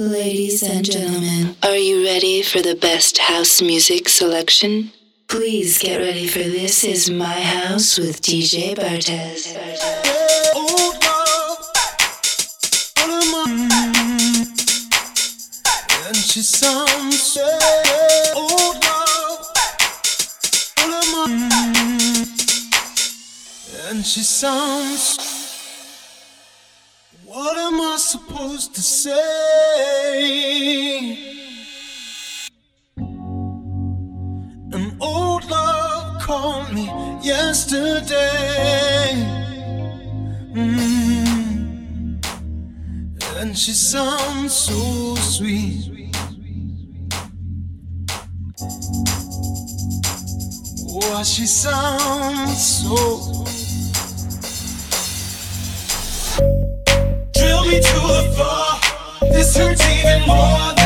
Ladies and gentlemen, are you ready for the best house music selection? Please get ready for This Is My House with DJ Bartez. And she sounds so old love, and she sounds. What am I supposed to say? An old love called me yesterday. Mm. And she sounds so sweet. Oh, she sounds so. Me to the floor. This hurts even more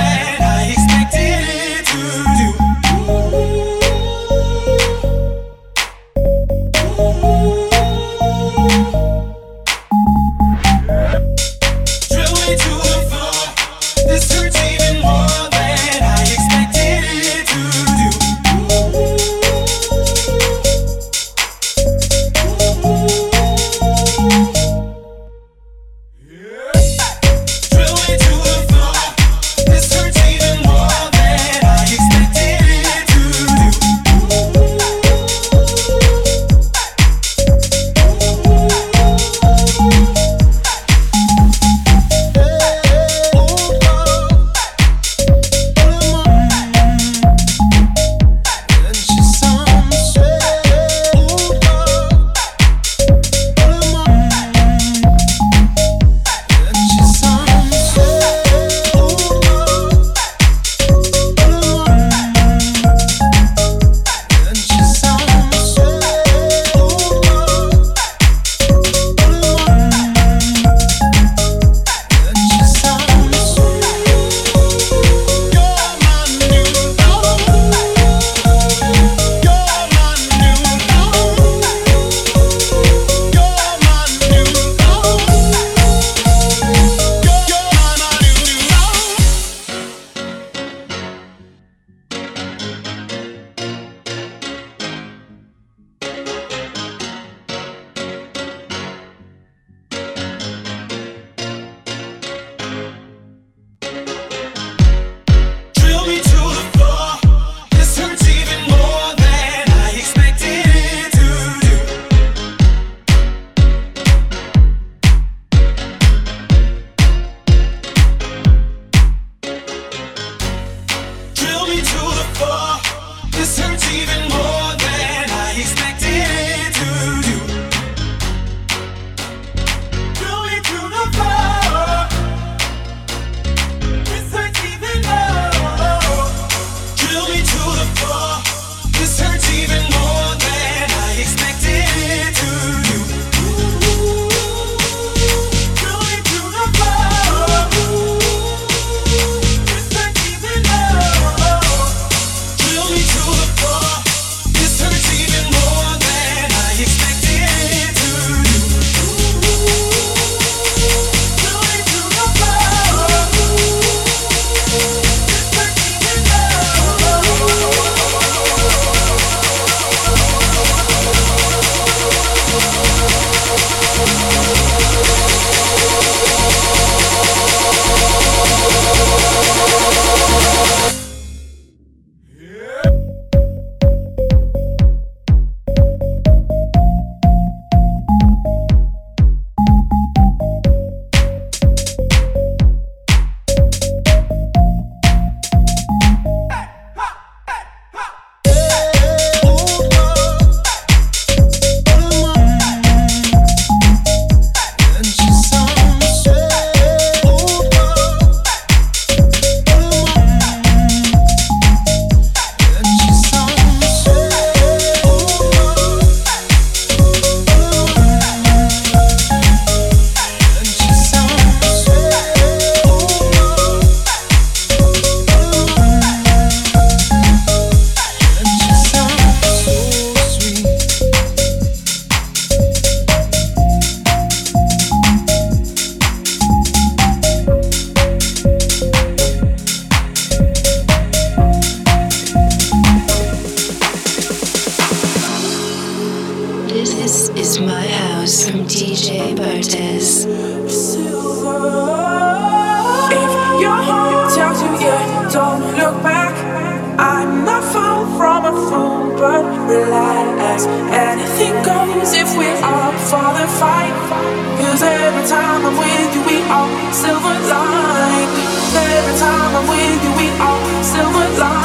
blind. Every time I'm with you, we are silver blind.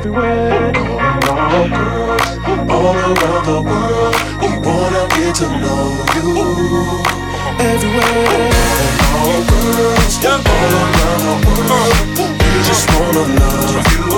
everywhere. All around the world, we wanna get to know you. Everywhere. All all around the world, we just wanna love you.